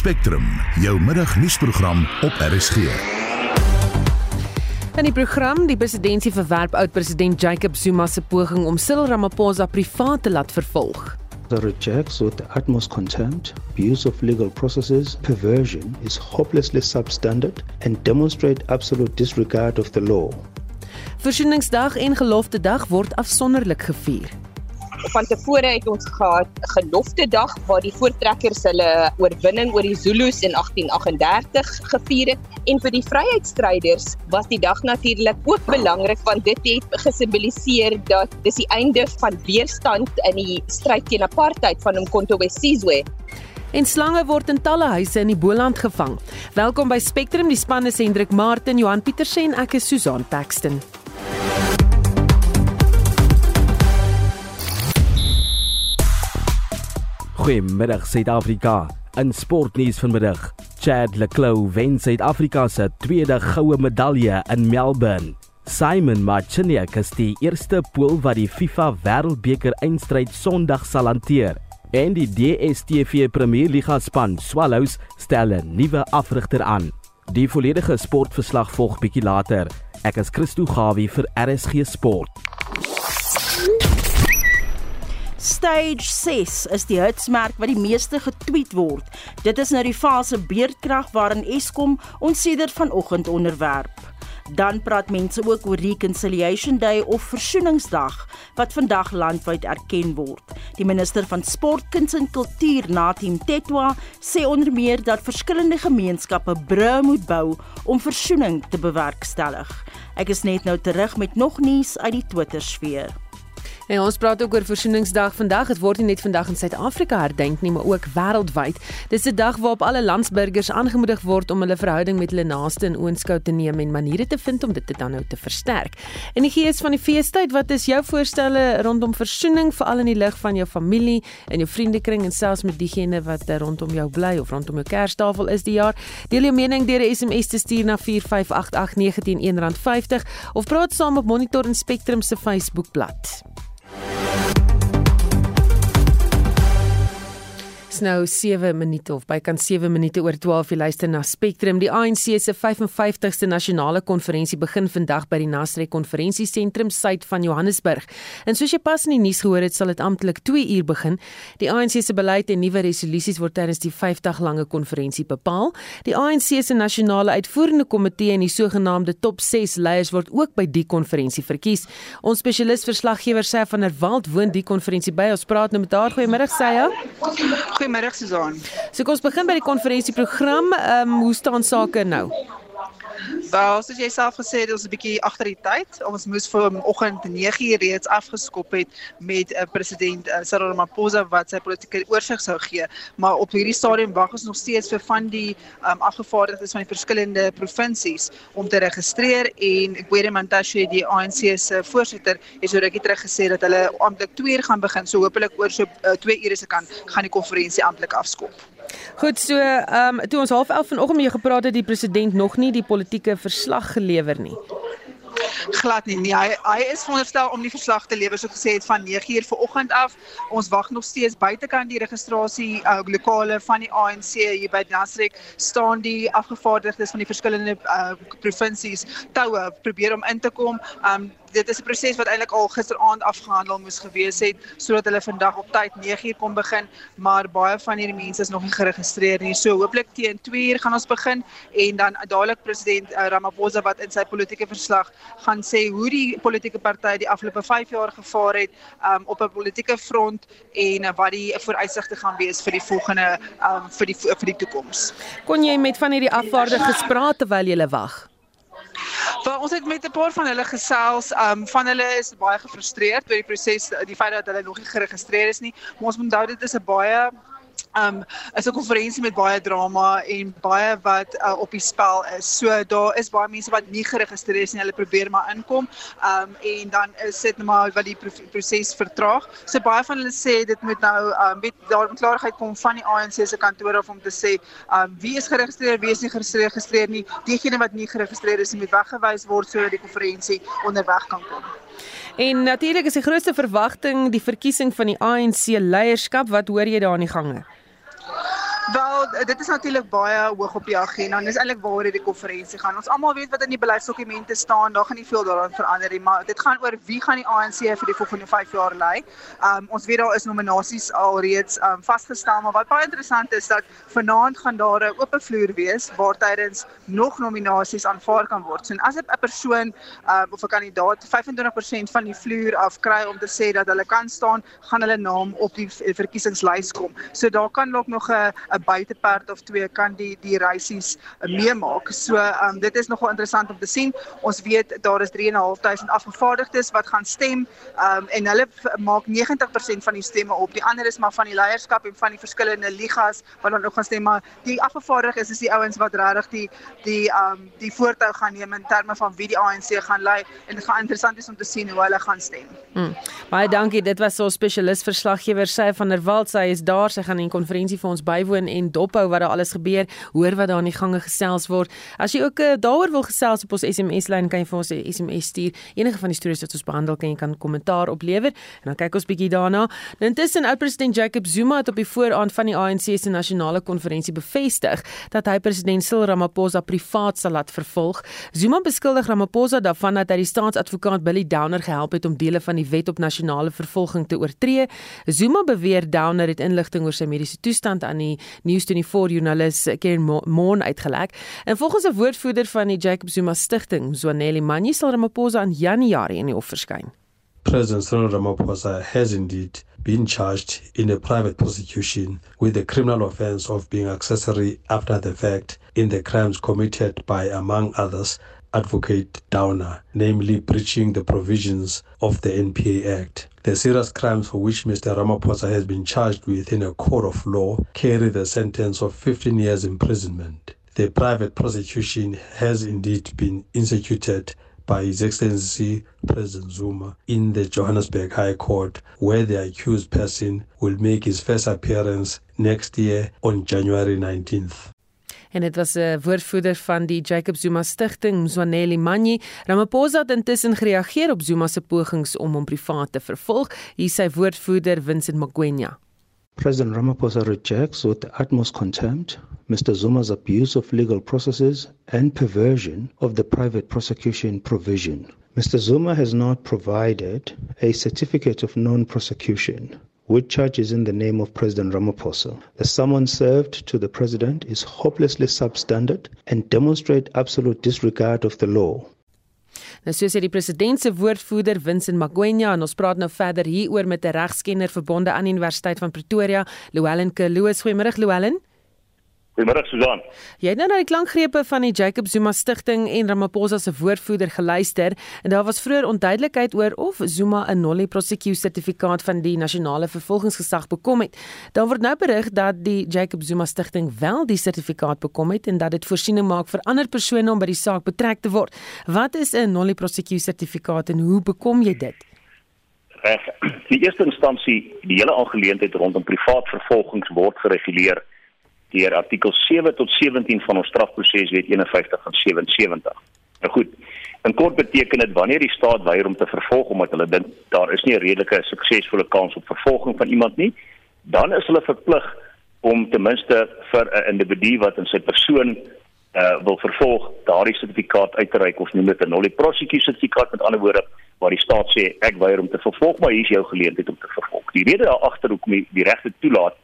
Spectrum, jou middagnuusprogram op RSG. In die program die presidentsie verwerp oud-president Jacob Zuma se poging om Cyril Ramaphosa privaat te laat vervolg. The rejects with the utmost contempt, abuse of legal processes, perversion is hopelessly substandard and demonstrate absolute disregard of the law. Versoeningsdag en Gelofte Dag word afsonderlik gevier van tevore het ons gehad gelofte dag waar die voortrekkers hulle oorwinning oor die Zulus in 1838 gevier het en vir die vryheidsstryders was die dag natuurlik ook belangrik want dit het gesimboliseer dat dis die einde van weerstand in die stryd teen apartheid van Umkhonto we Sizwe En slange word in talle huise in die Boland gevang. Welkom by Spectrum, die span is Hendrik Martin, Johan Pieterse en ek is Susan Paxton. Goeiemiddag Suid-Afrika. In sportnuus vanmiddag, Chad Leclerc wen Suid-Afrika se tweede goue medalje in Melbourne. Simon Marciniak is die eerste Pool wat die FIFA Wêreldbeker eindstryd Sondag sal hanteer. En die DStv Premier Liga span Swallows stel 'n nuwe afrigter aan. Die volledige sportverslag volg bietjie later. Ek is Christo Gawie vir RSG Sport. Stage 6 is die hitsmerk wat die meeste getweet word. Dit is nou die fase beerdkrag waarin Eskom ons sedert vanoggend onderwerp. Dan praat mense ook oor Reconciliation Day of Versoeningsdag wat vandag landwyd erken word. Die minister van Sport, Kuns en Kultuur, Natim Tetwa, sê onder meer dat verskillende gemeenskappe bru moet bou om versoening te bewerkstellig. Ek is net nou terug met nog nuus uit die Twitter-sfeer. En ons praat ook oor Versoeningsdag vandag. Dit word nie net vandag in Suid-Afrika herdenk nie, maar ook wêreldwyd. Dis 'n dag waarop alle landsburgers aangemoedig word om hulle verhouding met hulle naaste in oënskou te neem en maniere te vind om dit te dan nou te versterk. In die gees van die feestyd, wat is jou voorstelle rondom versoening veral in die lig van jou familie en jou vriendekring en selfs met diegene wat rondom jou bly of rondom jou kerstafel is die jaar? Deel jou mening deur 'n SMS te stuur na 4588919 R50 of praat saam op Monitor en Spectrum se Facebookblad. Bye. Nou 7 minute of bykans 7 minute oor 12 jy luister na Spectrum. Die ANC se 55ste nasionale konferensie begin vandag by die Nasrek konferensiesentrum suid van Johannesburg. En soos jy pas in die nuus gehoor het, sal dit amptelik 2 uur begin. Die ANC se beleid en nuwe resolusies word tydens die 50 lange konferensie bepaal. Die ANC se nasionale uitvoerende komitee en die sogenaamde top 6 leiers word ook by die konferensie verkies. Ons spesialis verslaggewer sê van der Walt woon die konferensie by. Ons praat nou met haar. Goeiemôre sê hy. Goeiemôre Goeiemiddag Susan. So kom ons begin by die konferensieprogram. Ehm um, hoe staan sake nou? Wel, soos jy self gesê het, ons is 'n bietjie agter die tyd. Ons moes vanoggend 9:00 reeds afgeskop het met 'n uh, president uh, Cyril Ramaphosa wat sy politieke oorsig sou gee, maar op hierdie stadium wag ons nog steeds vir van die um, afgevaardigdes van die verskillende provinsies om te registreer en Gwede Mantashe die ANC se voorsitter het so rukkie terug gesê dat hulle amptelik 2 uur gaan begin, so hopelik oor so 2 uh, ure se kan gaan die konferensie amptelik afskop. Goed, so ehm um, toe ons half 11 vanoggend jou gepraat het, die president nog nie die politieke verslag gelewer nie glad nie. nie. Hy hy is veronderstel om die verslag te lewer so gesê het van 9uur vanoggend af. Ons wag nog steeds buitekant die registrasie uh, lokale van die ANC hier by Nasrek staan die afgevaardigdes van die verskillende uh, provinsies toue probeer om in te kom. Um dit is 'n proses wat eintlik al gisteraand afgehandel moes gewees het sodat hulle vandag op tyd 9uur kon begin, maar baie van hierdie mense is nog nie geregistreer nie. So hooplik teen 2uur gaan ons begin en dan dadelik president uh, Ramaphosa wat in sy politieke verslag gaan sê hoe die politieke partye die afgelope 5 jaar gevaar het um, op 'n politieke front en uh, wat die vooruitsigte gaan wees vir die volgende um, vir die vir die toekoms. Kon jy met van hierdie afvaardigdes praat terwyl jy wag? Wel ons het met 'n paar van hulle gesels. Um van hulle is baie gefrustreerd oor die proses, die feit dat hulle nog nie geregistreer is nie. Maar ons moet onthou dit is 'n baie um is 'n konferensie met baie drama en baie wat uh, op die spel is. So daar is baie mense wat nie geregistreer is nie. Hulle probeer maar inkom. Um en dan is dit net maar wat die proses vertraag. So baie van hulle sê dit moet nou um weet daar moet klarigheid kom van die ANC se kantoor af om te sê um wie is geregistreer, wie is nie geregistreer nie. Diegene wat nie geregistreer is, moet weggewys word sodat die konferensie onderweg kan kom. En natuurlik is die grootste verwagting die verkiesing van die ANC leierskap. Wat hoor jy daar in die gange? Wel, dit is natuurlik baie hoog op die agenda en dis eintlik waaroor hierdie konferensie gaan. Ons almal weet wat in die beleidsdokumente staan, daar gaan nie veel daaraan verander nie, maar dit gaan oor wie gaan die ANC vir die volgende 5 jaar lei. Um ons weet daar is nominasies alreeds um vasgestel, maar wat baie interessant is dat vanaand gaan daar 'n oop vloer wees waar tydens nog nominasies aanvaar kan word. So as 'n persoon um of 'n kandidaat 25% van die vloer af kry om te sê dat hulle kan staan, gaan hulle naam op die verkiesingslys kom. So daar kan dalk nog 'n 'n buiteperd of twee kan die die reisies uh, meemaak. So um dit is nogal interessant om te sien. Ons weet daar is 3.500 afgevaardigdes wat gaan stem um en hulle maak 90% van die stemme op. Die ander is maar van die leierskap en van die verskillende ligas wat dan ook gaan stem, maar die afgevaardigdes is die ouens wat regtig die die um die voortou gaan neem in terme van wie die ANC gaan lei en dit gaan interessant wees om te sien hoe hulle gaan stem. Hmm. Baie dankie. Dit was so 'n spesialis verslaggewer sy van der Walt. Sy is daar. Sy gaan in 'n konferensie vir ons bywoon en dophou wat daar alles gebeur, hoor wat daar in die gange gesels word. As jy ook uh, daaroor wil gesels op ons SMS lyn, kan jy vir ons 'n SMS stuur. Enige van die stories wat ons behandel, kan jy kan kommentaar oplewer en dan kyk ons bietjie daarna. Nou intussen oud-president Jacob Zuma het op die vooraand van die ANC se nasionale konferensie bevestig dat hy president Cyril Ramaphosa privaat sal laat vervolg. Zuma beskuldig Ramaphosa daarvan dat hy die staatsadvokaat Billy Downer gehelp het om dele van die wet op nasionale vervolging te oortree. Zuma beweer Downer het inligting oor sy mediese toestand aan die News24 joernalis Karen Moon uitgelek. En volgens 'n woordvoerder van die Jacob Zuma Stichting, Zwaneli Manyi, sal Ramaphosa in Januarie in die hof verskyn. President Cyril Ramaphosa has indeed been charged in a private prosecution with the criminal offense of being accessory after the fact in the crimes committed by, among others, Advocate Downer, namely breaching the provisions of the NPA Act. The serious crimes for which Mr. Ramaphosa has been charged with in a court of law carry the sentence of 15 years imprisonment. The private prosecution has indeed been instituted by His Excellency President Zuma in the Johannesburg High Court, where the accused person will make his first appearance next year on January 19th. En dit was 'n woordvoerder van die Jacob Zuma Stichting, Mzwaneli Manyi. Ramaphosa het intussen gereageer op Zuma se pogings om hom privaat te vervolg. Hier sy woordvoerder Vincent Magwenya. President Ramaphosa rejects with the utmost contempt Mr. Zuma's abuse of legal processes and perversion of the private prosecution provision. Mr. Zuma has not provided a certificate of non prosecution with charges in the name of President Ramaphosa. The summons served to the president is hopelessly substandard and demonstrate absolute disregard of the law. Nou soos hy die president se woordvoerder Vincent Magwenya en ons praat nou verder hieroor met 'n regskenner verbonde aan die Universiteit van Pretoria, Llewellyn Kloos. Goeiemôre Llewellyn. Goeiemôre Susan. Jy het nou na die klankgrepe van die Jacob Zuma Stichting en Ramaphosa se woordvoerder geluister en daar was vroeër onduidelikheid oor of Zuma 'n nolle prosecute sertifikaat van die nasionale vervolgingsgesag bekom het. Dan word nou berig dat die Jacob Zuma Stichting wel die sertifikaat bekom het en dat dit voorsiening maak vir ander persone om by die saak betrek te word. Wat is 'n nolle prosecute sertifikaat en hoe bekom jy dit? Reg. Die eerste instansie, die hele aangeleentheid rondom privaat vervolgings word gereguleer deur artikel 7 tot 17 van ons strafproseswet 51 van 77. Nou goed. In kort beteken dit wanneer die staat weier om te vervolg omdat hulle dink daar is nie 'n redelike suksesvolle kans op vervolging van iemand nie, dan is hulle verplig om ten minste vir 'n individu wat in sy persoon uh wil vervolg daardie sertifikaat uit te reik of noem dit 'n nolle prosecutie sertifikaat met ander woorde waar die staat sê ek weier om te vervolg maar hier is jou geleentheid om te vervolg. Die rede daar agter hoekom die, die regte toelaat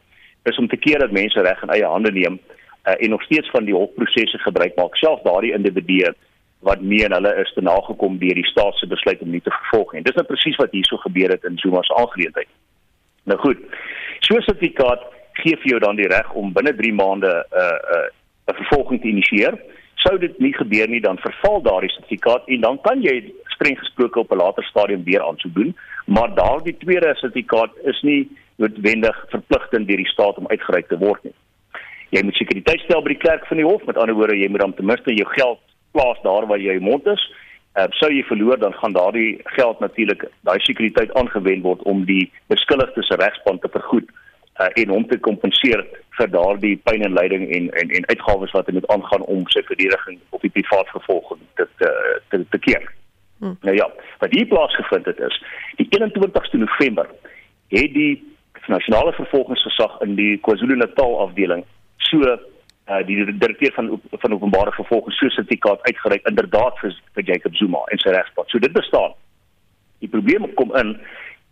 is om te keer dat mense reg in eie hande neem uh, en nog steeds van die hofprosesse gebruik maak self daardie individue wat nie en hulle is te nagekom deur die staat se besluit om nie te vervolg nie. Dis nou presies wat hierso gebeur het in Zuma se aangeleentheid. Nou goed. So 'n sertifikaat gee vir jou dan die reg om binne 3 maande 'n uh, 'n uh, 'n vervolging te initieer. Sou dit nie gebeur nie, dan verval daardie sertifikaat en dan kan jy streng gesproke op 'n later stadium weer aansoek doen, maar daardie tweede sertifikaat is nie noodwendig verpligtend deur die staat om uitgereik te word nie. Jy moet sekuriteit stel by die klerk van die hof, met ander woorde jy moet dan ten minste jou geld plaas daar waar jy mond is. Uh, sou jy verloor dan gaan daardie geld natuurlik daai sekuriteit aangewend word om die beskuldigde se regspan te vergoed uh, en hom te kompenseer vir daardie pyn en lyding en en en uitgawes wat hy moet aangaan om sy verdediging of die privaat vervolging te te te, te keer. Hmm. Nou ja, wat hier plaasgevind het is die 21ste November het die nasionale vervolgingsgesag in die KwaZulu-Natal afdeling so uh, die direkteur van van openbare vervolging so sertifikaat uitgereik inderdaad vir, vir Jacob Zuma en sy regspad. So dit bestaan. Die probleem kom in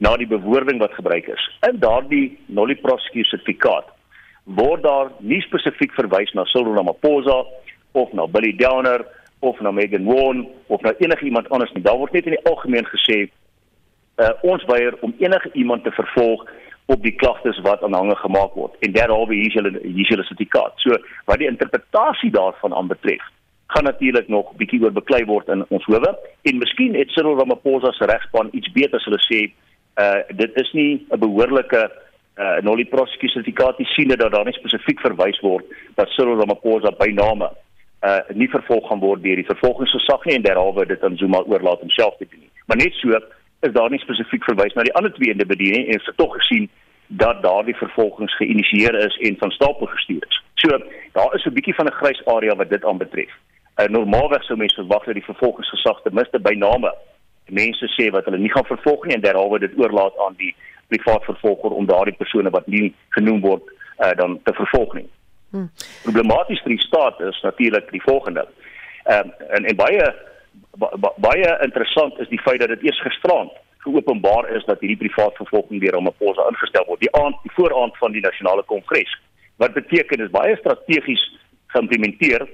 na die bewoording wat gebruik is. In daardie nollie prosecution sertifikaat word daar nie spesifiek verwys na Cyril Ramaphosa of na Billy Downer of na Megan Won of na enige iemand anders nie. Daar word net in die algemeen gesê uh, ons weier om enige iemand te vervolg op die klagtes wat aanhange gemaak word en derhalwe hier is hulle hier is hulle sertifikaat. So wat die interpretasie daarvan aanbetref, gaan natuurlik nog bietjie oor beklei word in ons howe en miskien het Cyril Ramaphosa se regspan iets beter as hulle sê, uh dit is nie 'n behoorlike uh nollie prosecution sertifikaat nie sien dat daar nie spesifiek verwys word dat Cyril Ramaphosa by name uh nie vervolg gaan word deur die vervolgingsgesag nie en derhalwe dit aan Zuma oorlaat homself te doen nie. Maar net so is daar nie spesifiek verwys na die ander twee individue en het tog gesien dat daardie vervolgings geïnisieer is en van stapel gestuur is. So daar is 'n bietjie van 'n grys area wat dit aanbetref. Uh, normaalweg sou mense verwag dat die vervolgingsgesag ten minste by name mense sê wat hulle nie gaan vervolg nie en derhalwe dit oorlaat aan die privaat vervolger om daardie persone wat nie genoem word uh, dan te vervolg nie. Hmm. Problematies vir die staat is natuurlik die volgende. Ehm uh, en en baie baie interessant is die feit dat dit eers gisterand geopenbaar is dat hierdie privaat vervolging deur Ramaphosa ingestel word. Die aand die vooraand van die nasionale kongres. Wat beteken is baie strategies geïmplementeer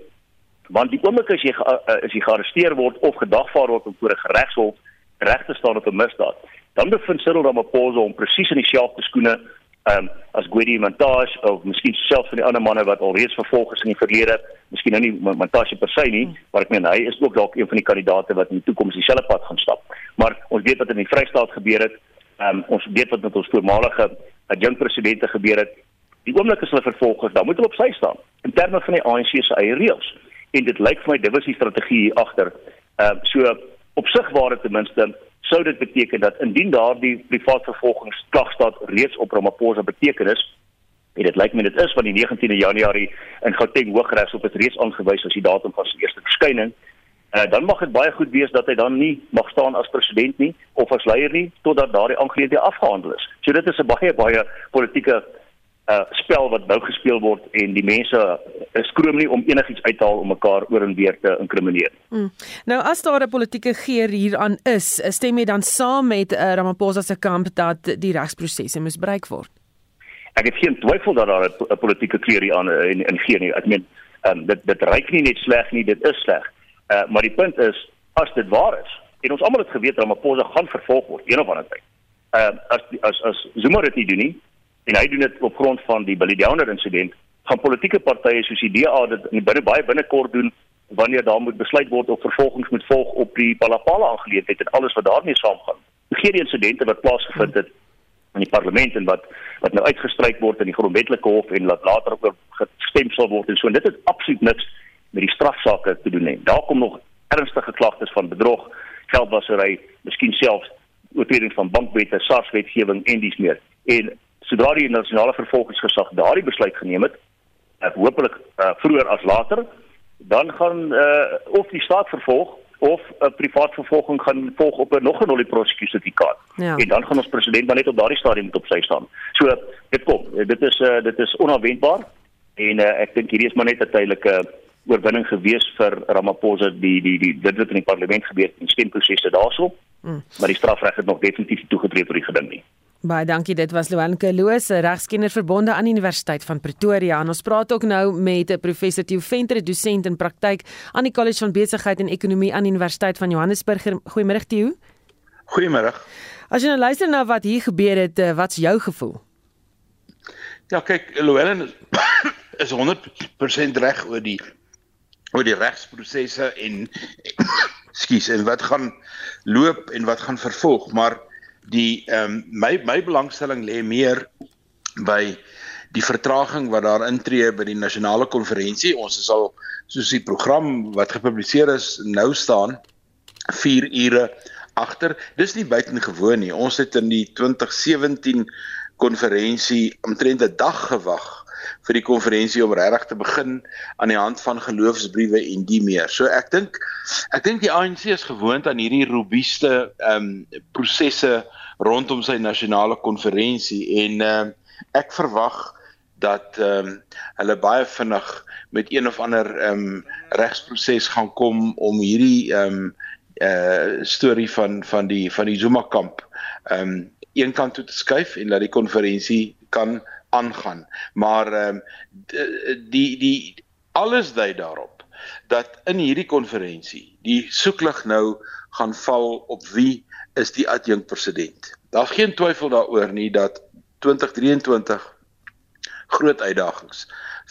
want die oomblik as jy as jy gearresteer word of gedagvaar word voor 'n regshof reg te staan op 'n misdaad dan bevind Cyril Ramaphosa om presies in dieselfde skoene ehm um, as Gwedi Montage of miskien selfs van die ander manne wat alreeds vervolg is in die verlede, miskien nou nie Montage per se nie, maar ek meen hy is ook dalk een van die kandidaate wat in die toekoms dieselfde pad gaan stap. Maar ons weet wat in die Vrystaat gebeur het. Ehm um, ons weet wat met ons voormalige adjunkt presidente gebeur het. Die oomblik as hulle vervolg is, dan moet hulle op sy staan in terme van die ANC se eie reëls. En dit lyk vir my dit was die strategie hier agter. Ehm uh, so op sig waar dit ten minste sou dit beteken dat indien daardie privaat vervolgingsklagstaat reeds op Ramaphosa beteken is en dit lyk my dit is van die 19de Januarie in Gauteng Hooggeregs op het reeds aangewys as die datum van sy eerste verskyning uh, dan mag dit baie goed wees dat hy dan nie mag staan as president nie of as leier nie totdat daardie aangeleentheid afgehandel is. So dit is 'n baie baie politieke uh spel wat nou gespeel word en die mense is skroom nie om enigiets uit te haal om mekaar oor en weer te inkrimineer. Mm. Nou as daar 'n politieke geer hieraan is, stem jy dan saam met uh, Ramaphosa se kamp dat die regsprosesse misbruik word? Ek het geen twyfel dat daar 'n politieke kleur hier aan in in geer nie. Ek meen, um, dit dit reik nie net sleg nie, dit is sleg. Uh maar die punt is as dit waar is en ons almal het geweet Ramaphosa gaan vervolg word een of ander tyd. Uh as as as Zuma dit nie doen nie, en hy doen dit op grond van die Billy Downer insident gaan politieke partye soos die DA dit binne baie binnekort doen wanneer daar moet besluit word of vervolgings moet volg op die Palapala aangeleentheid en alles wat daarmee saamgaan. Vergeet die insidente wat plaasgevind het in die parlement en wat wat nou uitgestryk word in die grondwetlike hof en laat later ook gestem sal word en so en dit het absoluut niks met die strafsaake te doen nie. Daar kom nog ernstige klagtes van bedrog, geldwasery, miskien selfs oortreding van bankwette, SARS-wetgewing en dies meer. En sodra die nasionale vervolgingsgesag daardie besluit geneem het, ek hopelik uh, vroeër as later, dan gaan uh, of die staat vervolg of 'n uh, privaat vervolging gaan volg op 'n nog 'n nolle prosecusietikaat. Ja. En dan gaan ons president dan net op daardie stadium moet op sy staan. So dit kom, dit is uh, dit is onverwendbaar en uh, ek dink hierdie is maar net 'n tydelike oorwinning gewees vir Ramaphosa die die die dit wat in die parlement gebeur het in stemprosesse daarso. Mm. Maar die strafreg het nog definitief toegetree vir die geding nie. Baie dankie. Dit was Luanke Loos, regskenner verbonde aan Universiteit van Pretoria. En ons praat ook nou met 'n professor Theo Venter, dosent in praktyk aan die College van Besigheid en Ekonomie aan Universiteit van Johannesburg. Goeiemôre Theo. Goeiemôre. As jy nou luister na wat hier gebeur het, eh, wat's jou gevoel? Ja, kyk, Luanke is 100% reg oor die oor die regsprosesse en skuis en wat gaan loop en wat gaan vervolg, maar die ehm um, my my belangstelling lê meer by die vertraging wat daar intree by die nasionale konferensie. Ons is al soos die program wat gepubliseer is nou staan 4 ure agter. Dis nie buitengewoon nie. Ons het in die 2017 konferensie omtrent 'n dag gewag vir die konferensie om regtig te begin aan die hand van geloofsbriewe en die meer. So ek dink ek dink die ANC is gewoond aan hierdie robuuste ehm um, prosesse rondom sy nasionale konferensie en ehm um, ek verwag dat ehm um, hulle baie vinnig met een of ander ehm um, regsproses gaan kom om hierdie ehm um, uh storie van van die van die Zuma kamp ehm um, een kant toe te skuif en laat die konferensie kan aangaan. Maar ehm um, die die alles dui daarop dat in hierdie konferensie die soeklig nou gaan val op wie is die adjunk president. Daar's geen twyfel daaroor nie dat 2023 groot uitdagings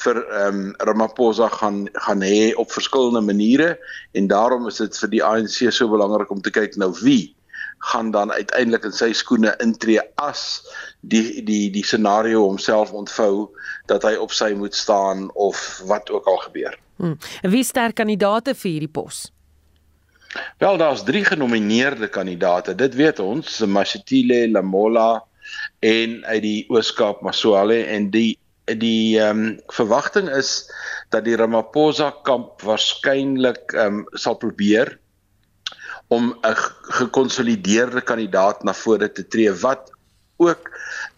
vir ehm um, Ramaphosa gaan gaan hê op verskillende maniere en daarom is dit vir die ANC so belangrik om te kyk nou wie gaan dan uiteindelik in sy skoene intree as die die die scenario homself ontvou dat hy op sy moet staan of wat ook al gebeur. Hmm. Wie sterk kandidaate vir hierdie pos? Wel daar's drie genomineerde kandidaate. Dit weet ons, Mashitile Lamola en uit die Ooskaap Maswale en die die ehm um, verwagting is dat die Ramaphosa kamp waarskynlik ehm um, sal probeer om 'n gekonsolideerde kandidaat na vore te tree wat ook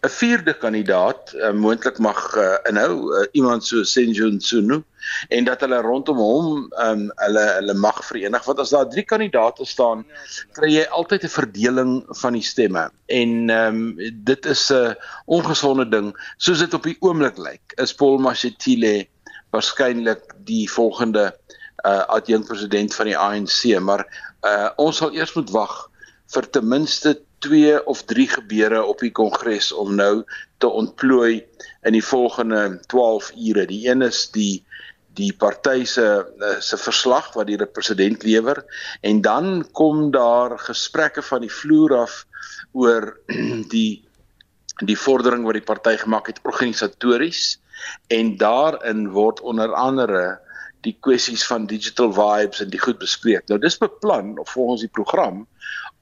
'n vierde kandidaat uh, moontlik mag uh, inhou uh, iemand so Senjun Sunu en dat hulle rondom hom um, hulle hulle mag verenig want as daar drie kandidaate staan kry jy altyd 'n verdeling van die stemme. En um, dit is 'n ongesonde ding soos dit op die oomblik lyk is Paul Mashatile waarskynlik die volgende uh, adjunkt president van die ANC maar uh, ons sal eers moet wag vir ten minste 2 of 3 gebeure op die kongres om nou te ontplooi in die volgende 12 ure. Die een is die die party se uh, se verslag wat die president lewer en dan kom daar gesprekke van die vloer af oor die die vordering wat die party gemaak het organisatories en daarin word onder andere die kwessies van digital vibes en die goed bespreek. Nou dis beplan of volgens die program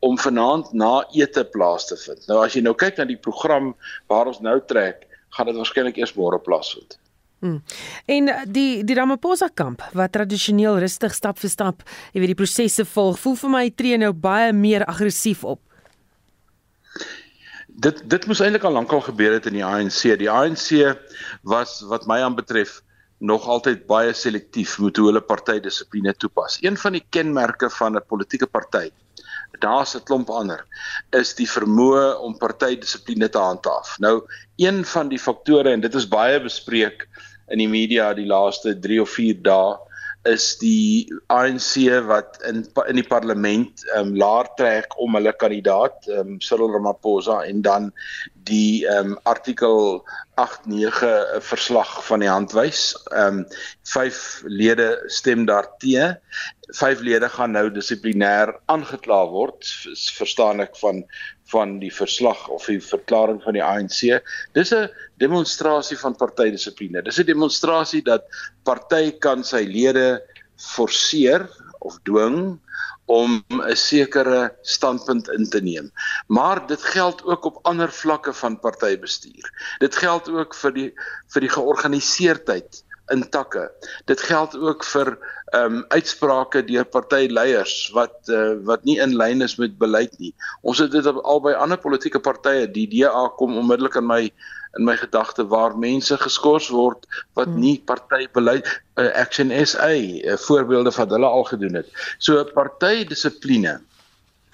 om vanaand na ete plaas te vind. Nou as jy nou kyk na die program waar ons nou trek, gaan dit waarskynlik eers môre plaasvind. Hmm. En die die Ramaphosa kamp wat tradisioneel rustig stap vir stap, jy weet die prosesse volg, voel vir my tree nou baie meer aggressief op. Dit dit moes eintlik al lankal gebeur het in die ANC. Die ANC was wat my aanbetref nog altyd baie selektief met hoe hulle partydissipline toepas. Een van die kenmerke van 'n politieke party, daar's 'n klomp ander, is die vermoë om partydissipline te handhaaf. Nou, een van die faktore en dit is baie bespreek in die media die laaste 3 of 4 dae is die ANC wat in in die parlement ehm um, laer trek om hulle kandidaat ehm um, Cyril Ramaphosa en dan die ehm um, artikel 89 verslag van die hand wys. Ehm um, vyf lede stem daarteë. Vyf lede gaan nou dissiplinêr aangekla word, verstaan ek van van die verslag of die verklaring van die ANC. Dis 'n demonstrasie van partydissipline. Dis 'n demonstrasie dat party kan sy lede forceer of dwing om 'n sekere standpunt in te neem. Maar dit geld ook op ander vlakke van partybestuur. Dit geld ook vir die vir die georganiseerdheid in takke. Dit geld ook vir ehm um, uitsprake deur partyleiers wat uh, wat nie in lyn is met beleid nie. Ons het dit albei ander politieke partye, die DA kom onmiddellik in my in my gedagte waar mense geskort word wat hmm. nie partybeleid uh, Action SA uh, voorbeelde van hulle al gedoen het. So partydissipline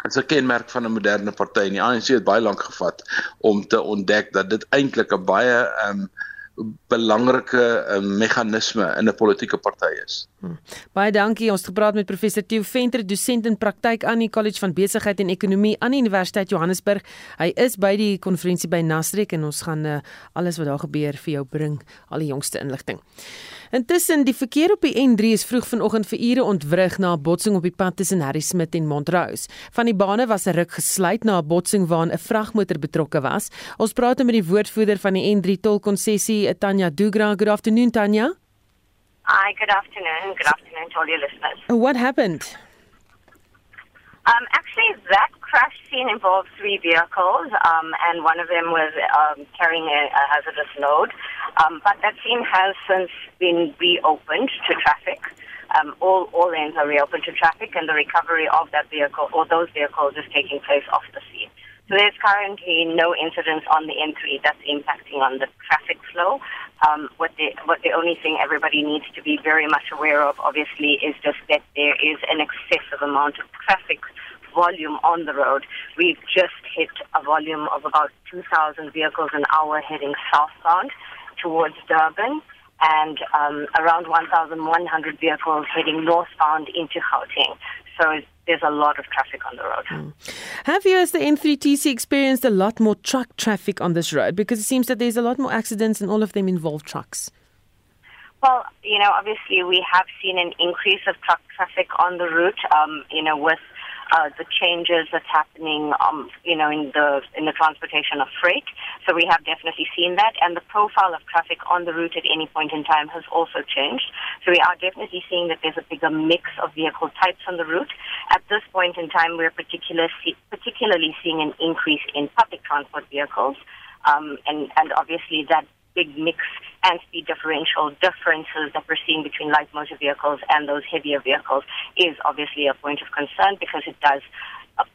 is 'n kenmerk van 'n moderne party en die ANC het baie lank gevat om te ontdek dat dit eintlik 'n baie ehm um, belangrike uh, meganisme in 'n politieke party is. Hmm. Baie dankie. Ons het gepraat met professor Theo Venter, dosent in praktyk aan die College van Besigheid en Ekonomie aan die Universiteit Johannesburg. Hy is by die konferensie by Nasrek en ons gaan uh, alles wat daar gebeur vir jou bring, al die jongste inligting. Intussen die verkeer op die N3 is vroeg vanoggend vir ure ontwrig na 'n botsing op die pad tussen Harry Smit en Montrose. Van die bane was 'n ruk gesluit na 'n botsing waarin 'n vragmotor betrokke was. Ons praat met die woordvoerder van die N3 tolkonssessie, Tanya Dugra. Good afternoon, Tanya. Hi, good afternoon. Good afternoon to all your listeners. What happened? Um, actually, that crash scene involved three vehicles, um, and one of them was um, carrying a, a hazardous load. Um, but that scene has since been reopened to traffic. Um, all, all lanes are reopened to traffic, and the recovery of that vehicle or those vehicles is taking place off the scene. So there's currently no incidents on the N3 that's impacting on the traffic flow, Um, what the what the only thing everybody needs to be very much aware of, obviously, is just that there is an excessive amount of traffic volume on the road. We've just hit a volume of about 2,000 vehicles an hour heading southbound towards Durban and um, around 1,100 vehicles heading northbound into Gauteng. So there's a lot of traffic on the road. Mm. Have you, as the N3TC, experienced a lot more truck traffic on this road? Because it seems that there's a lot more accidents and all of them involve trucks. Well, you know, obviously we have seen an increase of truck traffic on the route, um, you know, with uh, the changes that's happening, um, you know, in the in the transportation of freight. So we have definitely seen that, and the profile of traffic on the route at any point in time has also changed. So we are definitely seeing that there's a bigger mix of vehicle types on the route. At this point in time, we're particular, particularly seeing an increase in public transport vehicles, um, and and obviously that big mix and speed differential differences that we're seeing between light motor vehicles and those heavier vehicles is obviously a point of concern because it does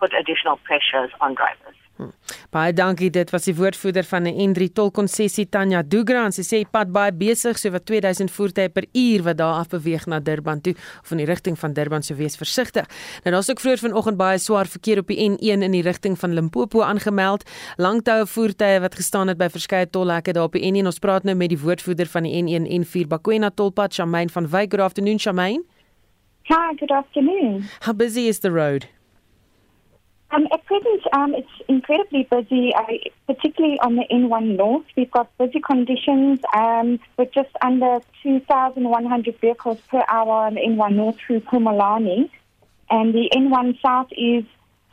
put additional pressures on drivers. Hmm. Baie dankie. Dit was die woordvoerder van 'n N3 tolkonssessie Tanya Dugran. Sy sê pad baie besig, so wat 2000 voertuie per uur wat daar af beweeg na Durban toe of in die rigting van Durban, so wees versigtig. Nou daar's ook vroeër vanoggend baie swaar verkeer op die N1 in die rigting van Limpopo aangemeld. Langtoue voertuie wat gestaan het by verskeie tolhekke daar op die N1. Ons praat nou met die woordvoerder van die N1 en N4 Bakwena tolpad, Shamaine van Wyk. Good afternoon, Shamaine. Hi, good afternoon. How busy is the road? Um, at present, um, it's incredibly busy, uh, particularly on the N1 North. We've got busy conditions um, with just under 2,100 vehicles per hour on the N1 North through Pumalani. And the N1 South is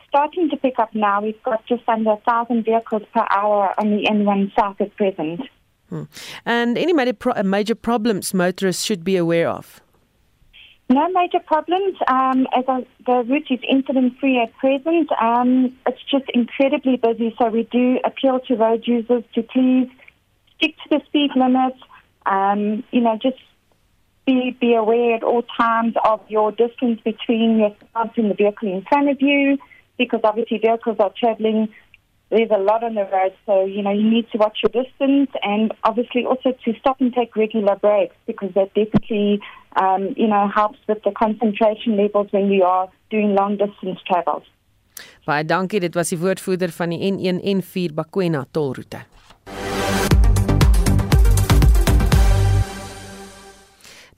starting to pick up now. We've got just under 1,000 vehicles per hour on the N1 South at present. Hmm. And any major, pro- major problems motorists should be aware of? No major problems. Um, as a, the route is incident free at present. Um, it's just incredibly busy, so we do appeal to road users to please stick to the speed limits. Um, you know, just be be aware at all times of your distance between yourself and the vehicle in front of you, because obviously vehicles are travelling there's a lot on the road, so you know you need to watch your distance, and obviously also to stop and take regular breaks because that definitely um, you know helps with the concentration levels when you are doing long distance travels. Baie dankie, dit was die woordvoerder van die N1 en 4 Bakwena tolroete.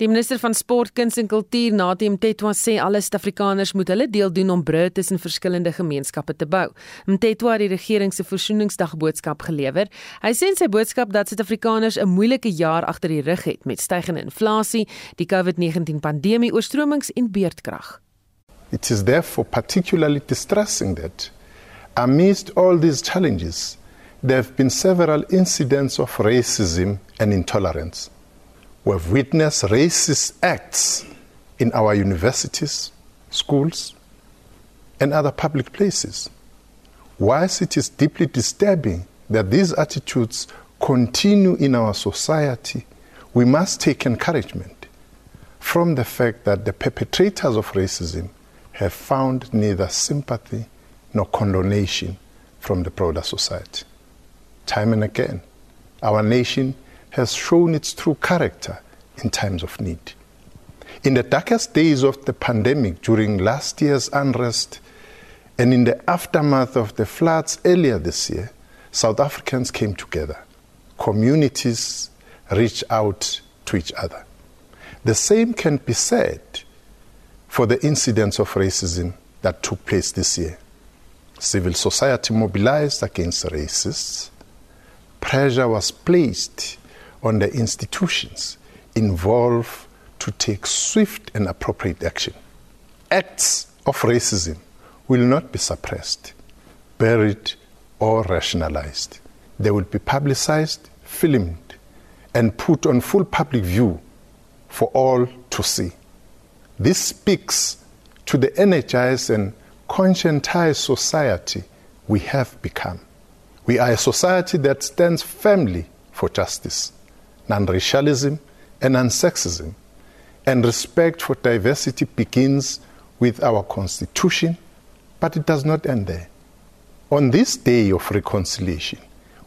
Die minister van Sport, Kuns en Kultuur, Nadim Tetwa, sê alle Suid-Afrikaners moet hulle deel doen om brûe tussen verskillende gemeenskappe te bou. Mtetwa het die regering se versoeningsdag boodskap gelewer. Hy sê in sy boodskap dat Suid-Afrikaners 'n moeilike jaar agter die rug het met stygende inflasie, die COVID-19 pandemie, oorstromings en beerdkrag. It is therefore particularly distressing that amidst all these challenges there have been several incidents of racism and intolerance. We have witnessed racist acts in our universities, schools, and other public places. Whilst it is deeply disturbing that these attitudes continue in our society, we must take encouragement from the fact that the perpetrators of racism have found neither sympathy nor condonation from the broader society. Time and again, our nation has shown its true character in times of need. In the darkest days of the pandemic, during last year's unrest, and in the aftermath of the floods earlier this year, South Africans came together. Communities reached out to each other. The same can be said for the incidents of racism that took place this year. Civil society mobilized against racists. Pressure was placed on the institutions involved to take swift and appropriate action. Acts of racism will not be suppressed, buried, or rationalized. They will be publicized, filmed, and put on full public view for all to see. This speaks to the energized and conscientized society we have become. We are a society that stands firmly for justice, non racialism, and non sexism. And respect for diversity begins with our Constitution, but it does not end there. On this day of reconciliation,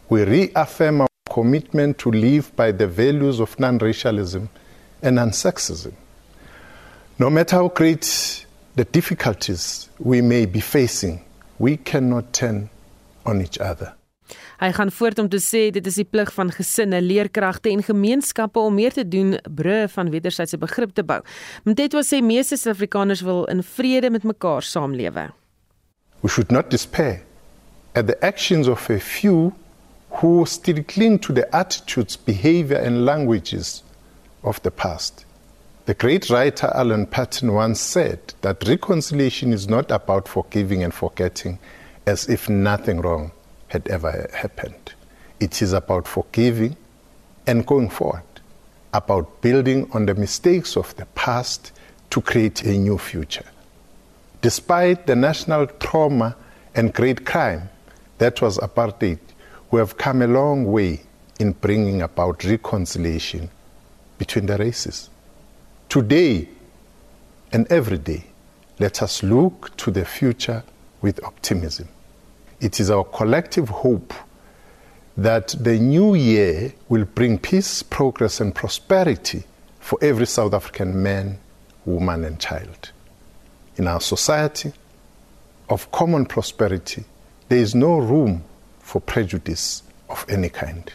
we reaffirm our commitment to live by the values of non racialism and non sexism. No matter how great the difficulties we may be facing, we cannot turn on each other. Hy gaan voort om te sê dit is die plig van gesinne, leerkragte en gemeenskappe om meer te doen brûe van wederwysige begrip te bou. Mtetwa sê meeste Suid-Afrikaners wil in vrede met mekaar saamlewe. We should not despair at the actions of a few who still cling to the attitudes, behavior and languages of the past. The great writer Alan Paton once said that reconciliation is not about forgiving and forgetting as if nothing wrong had ever happened. It is about forgiving and going forward, about building on the mistakes of the past to create a new future. Despite the national trauma and great crime that was apartheid, we have come a long way in bringing about reconciliation between the races. Today and every day, let us look to the future with optimism. It is our collective hope that the new year will bring peace, progress, and prosperity for every South African man, woman, and child. In our society of common prosperity, there is no room for prejudice of any kind.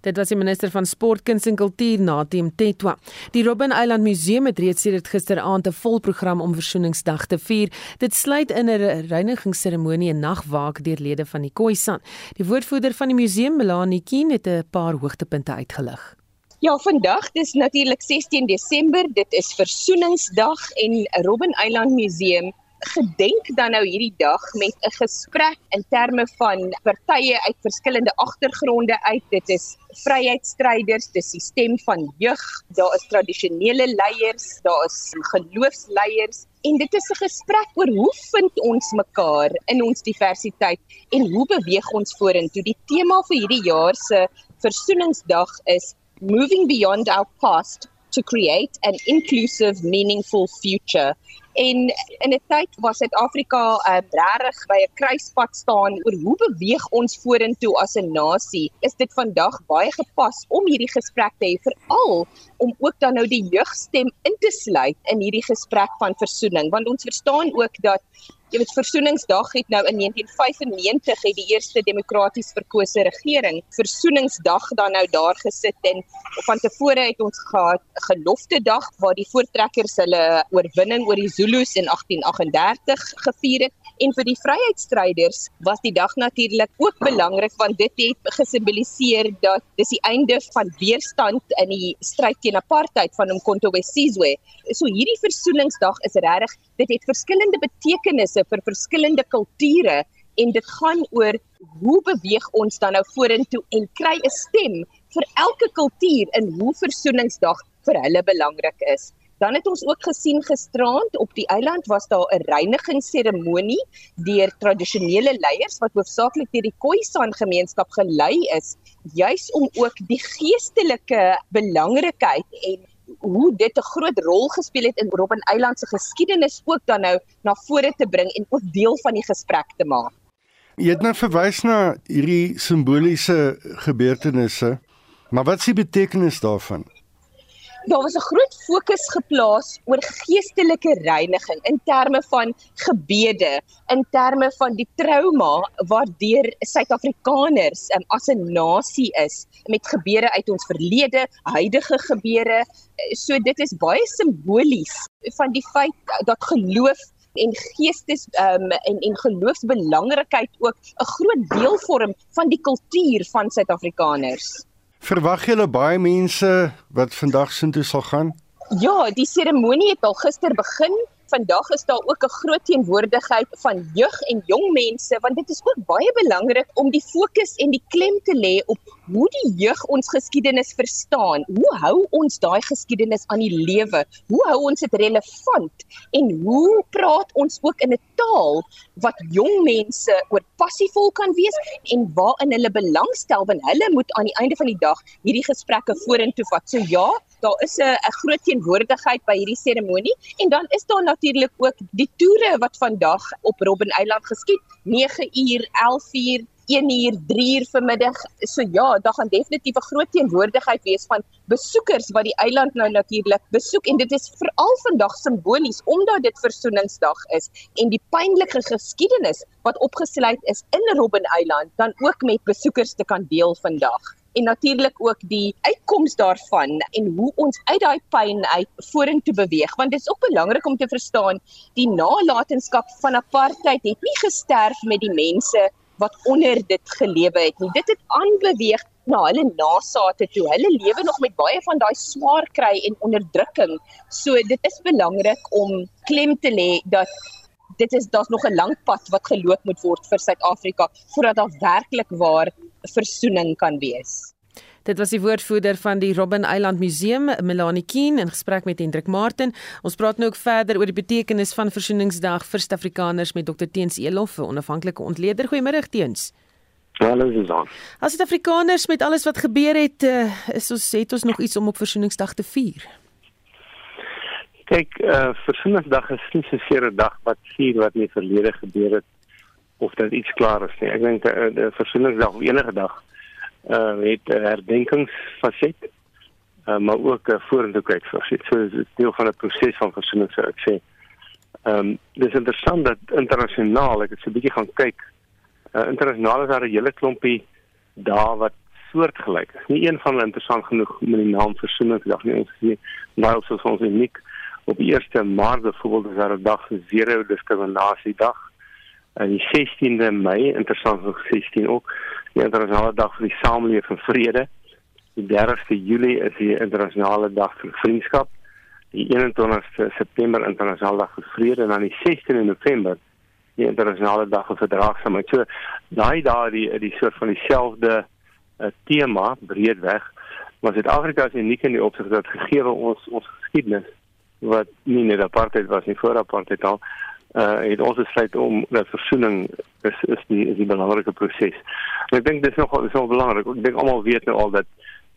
Dit was die minister van Sport, Kuns en Kultuur Natim Tetwa. Die Robben Island Museum het reeds sedert gisteraand 'n vol program om Versoeningsdag te vier. Dit sluit in 'n reinigingsseremonie en nagwaak deur lede van die Khoisan. Die woordvoerder van die museum, Melanie Keen, het 'n paar hoogtepunte uitgelig. Ja, vandag dis natuurlik 16 Desember. Dit is Versoeningsdag en Robben Island Museum gedenk dan nou hierdie dag met 'n gesprek in terme van partye uit verskillende agtergronde uit. Dit is vryheidsstryders, dis die stem van jeug, daar is tradisionele leiers, daar is geloofsleiers en dit is 'n gesprek oor hoe vind ons mekaar in ons diversiteit en hoe beweeg ons vorentoe. Die tema vir hierdie jaar se Versoeningsdag is Moving Beyond Our Past to create an inclusive meaningful future en in 'n tyd was Suid-Afrika uh, regtig by 'n kruispunt staan oor hoe beweeg ons vorentoe as 'n nasie. Is dit vandag baie gepas om hierdie gesprek te hê veral om ook dan nou die jeugstem in te sluit in hierdie gesprek van versoening. Want ons verstaan ook dat jy weet versoeningsdag het nou in 1995 het die eerste demokraties verkose regering versoeningsdag dan nou daar gesit en van tevore het ons gehad gelofte dag waar die voortrekkers hulle oorwinning oor die Zulus in 1838 gevier het en vir die vryheidsstryders was die dag natuurlik ook belangrik want dit het gesimboliseer dat dis die einde van weerstand in die stryd teen apartheid van Umkhonto we Sizwe. So hierdie versoeningsdag is regtig dit het verskillende betekenisse vir verskillende kulture en dit gaan oor hoe beweeg ons dan nou vorentoe en kry 'n stem vir elke kultuur in hoe versoeningsdag vir hulle belangrik is. Dan het ons ook gesien gisterand op die eiland was daar 'n reinigingsseremonie deur tradisionele leiers wat hoofsaaklik deur die Khoisan gemeenskap gelei is, juis om ook die geestelike belangrikheid en hoe dit 'n groot rol gespeel het in Robben Eiland se geskiedenis ook dan nou na vore te bring en ook deel van die gesprek te maak. Jy het nou verwys na hierdie simboliese gebeurtenisse, maar wat is die betekenis daarvan? Daar was 'n groot fokus geplaas oor geestelike reiniging in terme van gebede, in terme van die trauma waardeur Suid-Afrikaners um, as 'n nasie is met gebede uit ons verlede, huidige gebede. So dit is baie simbolies van die feit dat geloof en geestes um, en en geloofsbelangrikheid ook 'n groot deel vorm van die kultuur van Suid-Afrikaners. Verwag julle baie mense wat vandag soontoe sal gaan? Ja, die seremonie het al gister begin vandag is daar ook 'n groot teenwoordigheid van jeug en jong mense want dit is ook baie belangrik om die fokus en die klem te lê op hoe die jeug ons geskiedenis verstaan. Hoe hou ons daai geskiedenis aan die lewe? Hoe hou ons dit relevant? En hoe praat ons ook in 'n taal wat jong mense oor passievol kan wees en waarin hulle belangstel want hulle moet aan die einde van die dag hierdie gesprekke vorentoe vat. So ja, daar is 'n 'n groot teenwoordigheid by hierdie seremonie en dan is daar natuurlik ook die toere wat vandag op Robben Eiland geskied. 9 uur 11 uur 1 uur, 3 uur vanmiddag. So ja, daar gaan definitief 'n groot teenwoordigheid wees van besoekers wat die eiland nou natuurlik besoek. En dit is veral vandag simbolies omdat dit versoeningsdag is en die pynlike geskiedenis wat opgesluit is in Robben Eiland dan ook met besoekers te kan deel vandag en natuurlik ook die uitkoms daarvan en hoe ons uit daai pyn uit vorentoe beweeg want dit is ook belangrik om te verstaan die nalatenskap van apartheid het nie gesterf met die mense wat onder dit gelewe het nie. Dit het aanbeweeg na hulle nasate toe. Hulle lewe nog met baie van daai swaar kry en onderdrukking. So dit is belangrik om klem te lê dat dit is daar's nog 'n lank pad wat geloop moet word vir Suid-Afrika voordat daar werklik waar versoening kan wees. Dit was die woordvoerder van die Robben Island Museum, Melanie Keen, in gesprek met Hendrik Martin. Ons praat nou ook verder oor die betekenis van Versoeningsdag vir Suid-Afrikaners met Dr Teens Elof, 'n onafhanklike ontleder. Goeiemôre Teens. Hallo Susan. As Suid-Afrikaners met alles wat gebeur het, uh, is ons het ons nog iets om op Versoeningsdag te vier. Kyk, uh Versoeningsdag is nie 'n seere dag wat vier wat in die verlede gebeur het of dat iets klaar is nie. Ek dink uh, die Versoeningsdag of enige dag uh het 'n herdenkingsfaset, uh, maar ook 'n uh, vorentoe kyk faset. So dit is deel van 'n proses van versoening sou ek sê. Ehm um, dis interessant dat internasionaal, ek het so 'n bietjie gaan kyk, uh, internasionaal is daar 'n hele klompie dae wat soortgelyk is. Nie een van hulle interessant genoeg met die naam Versoeningsdag nie. Ons sien nou soos ons uniek op die 1 Maart byvoorbeeld is daar 'n dag vir zero diskriminasie dag. En die 16de Mei, interessant nog 16 ook, die internasionale dag vir die samelewing van vrede. Die 30ste Julie is die internasionale dag vir vriendskap. Die 21ste September internasionale dag vir vrede en dan die 16de November die internasionale dag vir verdraagsaamheid. So daai daai die die soort van dieselfde uh, tema breedweg, maar Suid-Afrika is uniek in die opsig dat gegee ons ons geskiedenis wat nie net apartheid was nie voor apartheid al uh het ons besluit om dat versoening is is die is die belangrike proses. Ek dink dis nog is nog belangrik. Ek dink almal weet nou al dat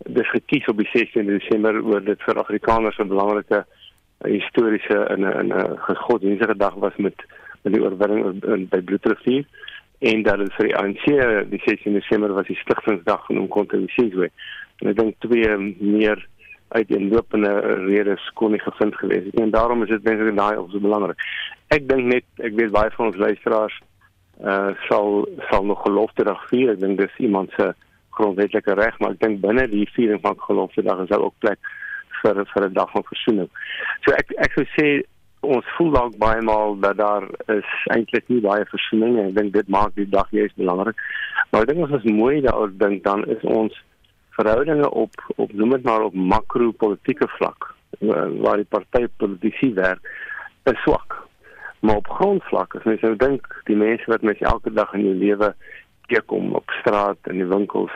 dis gekies op die 16 Desember oor dit vir Afrikaners 'n belangrike historiese en 'n 'n godsdienstige dag was met met die oorwinning by Bloedrivier en dat dit vir die ANC die 16 Desember was die stigtingsdag kon te wees. En ek dink twee meer uit die lopende redes kon nie gevind gewees het en daarom is dit baie daai of so belangrik. Ek dink net ek weet baie van ons luisteraars uh sal sal nog gelofte dag vier. Ek dink dis iemand se grondwetlike reg, maar ek dink binne die viering van gelofte dag is daar ook plek vir vir 'n dag van versoening. So ek ek sou sê ons voel dalk baie maal dat daar is eintlik nie baie versoening en ek dink dit maak die dag juist belangrik. Maar ek dink as ons mooi daaroor dink dan is ons verhoudinge op op noem dit maar op makro-politieke vlak waar die party politisie werk is swak. Maar op grondvlak, as mens nou dink die mense wat mens elke dag in jou lewe teekom op straat en die winkels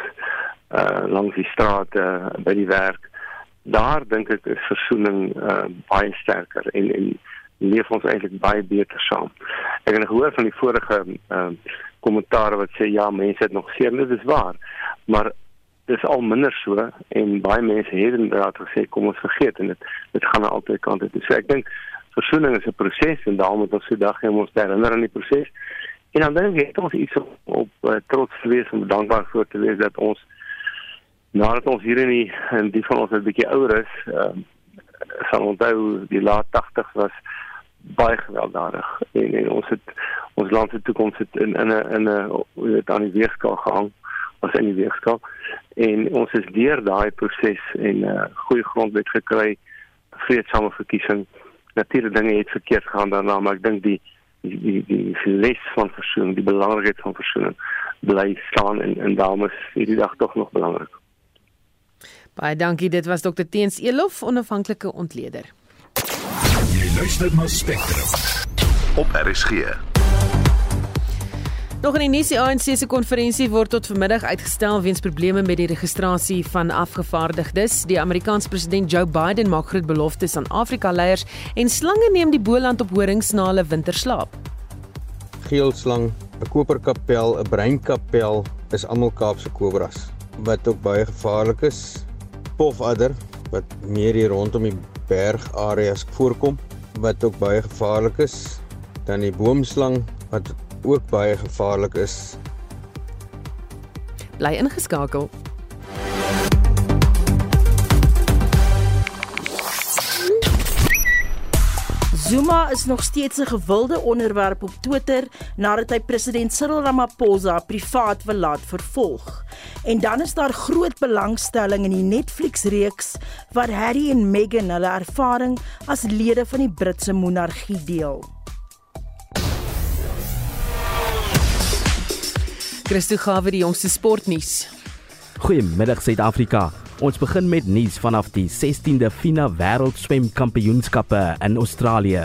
uh langs die strate uh, by die werk, daar dink ek is versoening uh baie sterker en en leef ons eintlik baie beter saam. Ek het gehoor van die vorige uh kommentaare wat sê ja, mense het nog seer, dit is waar. Maar dis al minder so en baie mense het inderdaad gesê kom ons vergeet en dit dit gaan na altyd kante toe. So ek dink versoening is 'n proses en daarom moet ons se dag hê om ons te herinner aan die proses. En dan dink ek ons iets op, op uh, trots te wees en dankbaar voor te wees dat ons nadat ons hier in die in die van ons 'n bietjie ouer is, ehm uh, sal onthou die laat 80's was baie gewelddadig en, en ons het ons land se toekoms het in in 'n in 'n aan die weegskaal gehang as in die weegskaal en ons is deur daai proses en 'n uh, goeie grondwet gekry vreedsame verkiesing. Natuurlike dinge het verkeerd gegaan daarna maar ek dink die die die die les van versoening die belangrikheid van versoening bly staan en en daarom is hierdie dag tog nog belangrik. Baie dankie dit was dokter Teens Elof onafhanklike ontleder. Jy luister na Spectrum op RSG Nog in die nuus, die ANC se konferensie word tot vanmiddag uitgestel weens probleme met die registrasie van afgevaardigdes. Die Amerikaanse president Joe Biden maak groot beloftes aan Afrika-leiers en slange neem die boland op horings na hulle winterslaap. Geelslang, 'n koperkapel, 'n breinkapel is almal Kaapse kobras wat ook baie gevaarlik is. Pofadder wat meer hier rondom die bergareas voorkom wat ook baie gevaarlik is. Dan die boomslang wat ook baie gevaarlik is Bly ingeskakel. Zuma is nog steeds 'n gewilde onderwerp op Twitter nadat hy president Cyril Ramaphosa privaat wil laat vervolg. En dan is daar groot belangstelling in die Netflix-reeks waar Harry en Meghan hulle ervaring as lede van die Britse monargie deel. Christo Gawe die jongste sportnuus. Goeiemiddag Suid-Afrika. Ons begin met nuus vanaf die 16de FINA Wêreldswemkampioenskappe in Australië.